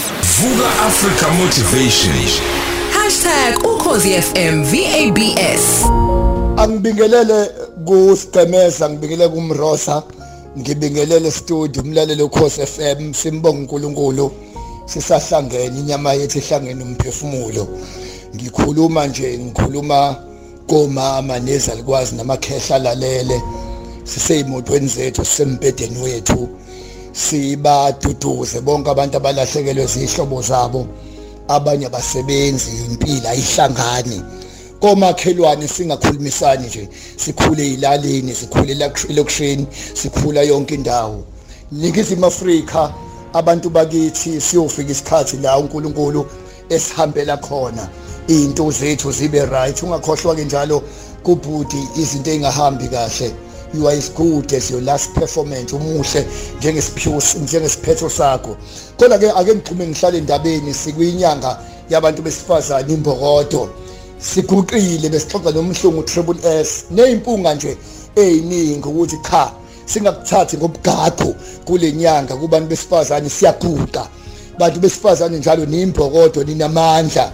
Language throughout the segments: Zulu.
Vuka Africa Motivation. #ukhozifm VABS angibingelele kusigcemeza ngibingelele kumrosa ngibingelele studio umlalelo Khosi FM simbonga uNkulunkulu sisahlangene inyama yethu ihlangene umphefumulo. Ngikhuluma nje ngikhuluma komama nezalikwazi namakhehla lalele siseyimotweni zethu sisembedeni wethu. Sibaduduze bonke abantu abalahlekelwe zihlobo zabo. Abanye abasebenzi impilo ayihlangani. Komakhelwane singakhulumisani nje. Sikhule ilalini sikhule elokishini sikhula yonke indawo. Ningizimu Afrika abantu bakithi siyofika isikhathi la uNkulunkulu esihambela khona. Into zethu zibe right. Ungakhohlwa ke njalo kubhudi izinto engahambi kahle. You are as good as your last performance umuhle njengesiphiwo njengesiphetho sakho. Kodwa ke ake ngixhume ngihlale endabeni sikwinyanga yabantu besifazane imbokodo siguqile besixoxa nomhlungu triple S. Nezimpunga nje eziningi ukuthi cha singakuthathi ngobugaqo kulenyanga kubantu besifazane siyaguqa bantu besifazane njalo nimbokodo ninamandla.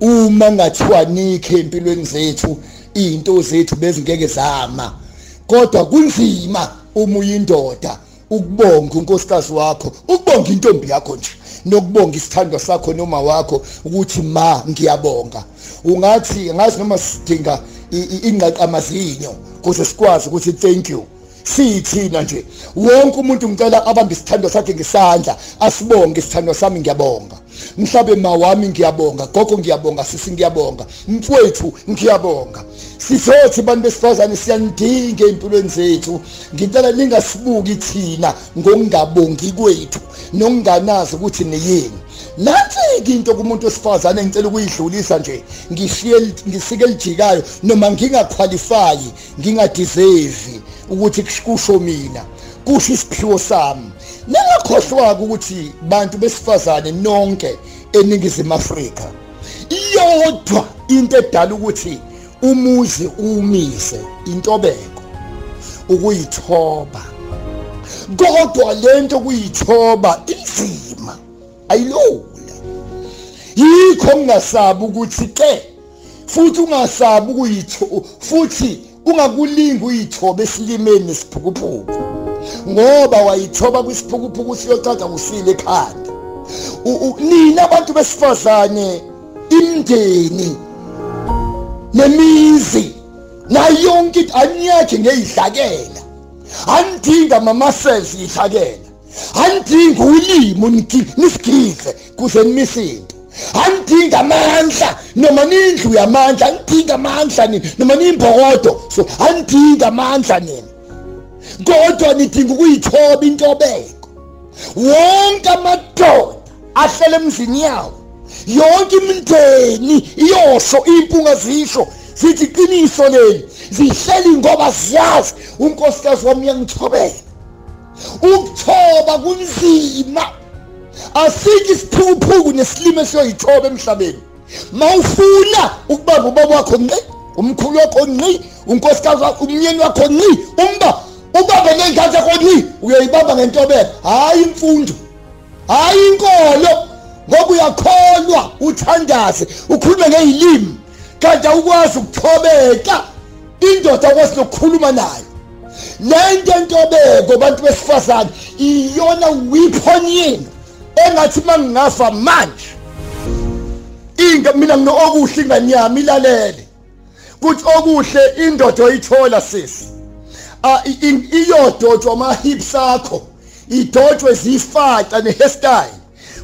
Uma ngathiwa nikhe empilweni zethu izinto zethu bezingeke zama. Kodwa kunzima uma uyindoda ukubonga unkosikazi wakho ukubonga intombi yakho nje nokubonga isithandwa sakho noma wakho ukuthi ma ngiyabonga. Ungathi ngazi noma sidinga ingqaqamazinyo ukuze sikwazi ukuthi thank you. Sithina nje. Wonke umuntu ngicela abambe isithandwa sakhe ngesandla asibonge isithandwa sami ngiyabonga. Mhlabe ma wami ngiyabonga gogo ngiyabonga sisi ngiyabonga mfowethu ngiyabonga. Sisothi abantu besifazane siyanidinga empilweni zethu. Ngicela ningasibuki thina ngokungabongi kwethu nokunganazi ukuthi niyini. Nathi into kumuntu wesifazane ngicela ukuyidlulisa nje ngisike lijikayo noma ngingaqualify ngingadeserve ukuthi kusho mina kusho isiphiwo sami. Ningakhohlwa ukuthi bantu besifazane nonke eningizimu Afrika iyodwa into edala ukuthi umuzi umise intobeko ukuyithoba. Kodwa lento kuyithoba inzima ayilula. Yikho ungasabi ukuthi ke futhi ungasabi ukuyitho futhi ungakulingi uyithobe esilimeni siphukuphuku ngoba wayithoba kwisiphukuphuku siyothatha usile ekhanda. Nina abantu besifazane imndeni nemizi na yonke anyakhe ngeyidlakela andinga mama cells yidlakela andinga ulimo nisigize kuze nimisindo andinga amandla noma nindlu yamandla andinga amandla nini noma nimbhokodo so andinga amandla nini? Kodwa nidinga ukuyithoba intobeko. Wonke amadoda ahlele emzini yawo yonke imindeni iyosho impunga zisho zithi iqiniso leli zihleli ngoba ziyazi unkosikazi wami uyangithobela ukuthoba kunzima. Asiki isiphukuphuku nesilimo esiyoyithoba emhlabeni. Mawufuna ukubamba ubaba wakho ngqi umkhulu wakho ngqi unkosikazi wakho umnyeni wakho ngqi umba ubambe ngengane zakho ngqi uyoyibamba ngentobeko hayi imfundo hayi inkolo ngoba uyakholwa uthandaze ukhulume ngezilimi kanti awukwazi ukuthobeka indoda kwazi nokukhuluma nayo. Lento entobeko abantu besifazane iyona weapon yenu. Engathi mangingafa manje inga mina nginokuhle ingane yami ilalele. Kuthi okuhle indoda oyithola sisi a iyodotshwa ama hips akho idotshwe zifaca nehairstyle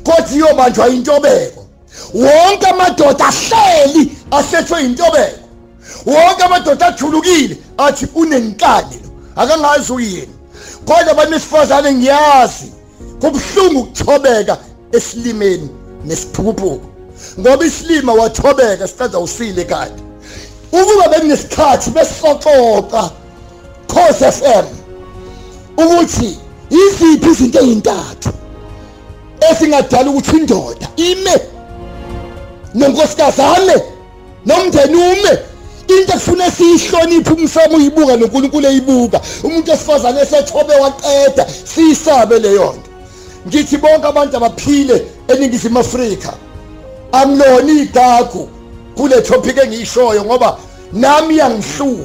kodwa iyobanjwa intobeko. Wonke amadoda ahleli asethwe intobeko. Wonke amadoda ajulukile athi unenkani lo akangazi uyini. Kodwa abantu besifazane ngiyazi kubhlungu ukuthobeka esilimeni nesiphukuphuku ngoba isilima wathobeka siqeda usile kanti. Ukuba bekunesikhathi besisoxoxa Khosi FM ukuthi iziphi izinto ezintathu esingadala ukuthi indoda ime nonkosikazi nomndeni ume. Into ekufuna siyihloniphe umsamo uyibuka noNkulunkulu eyibuka. Umuntu esifazane esethobe waqeda siyisabe leyo nto. Ngithi bonke abantu abaphile eningizimu Afrika amlona igagu kule topic engiyishoyo ngoba nami yangihlula.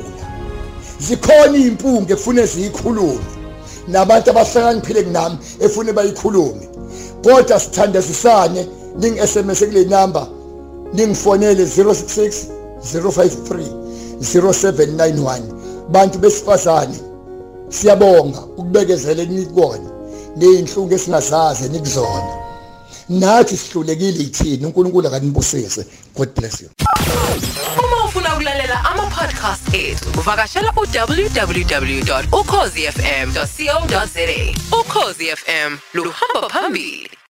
Zikhona izimpunge efune ziyikhulume nabantu abahlakaniphile kunami efune bayikhulume. Kodwa sithandazisane ning SMS kule number ningifonele 066 053 0791 bantu besifazane siyabonga ukubekezela enikona neyinhlungu esingazazi nikuzona. Nathi sihlulekile ithini? uNkulunkulu akanibusise. God bless you. Uma ufuna ukulalela ama-podcast ethu uvakashela u-www.ukhozifm.co.za ukhozi FM luhamba phambili.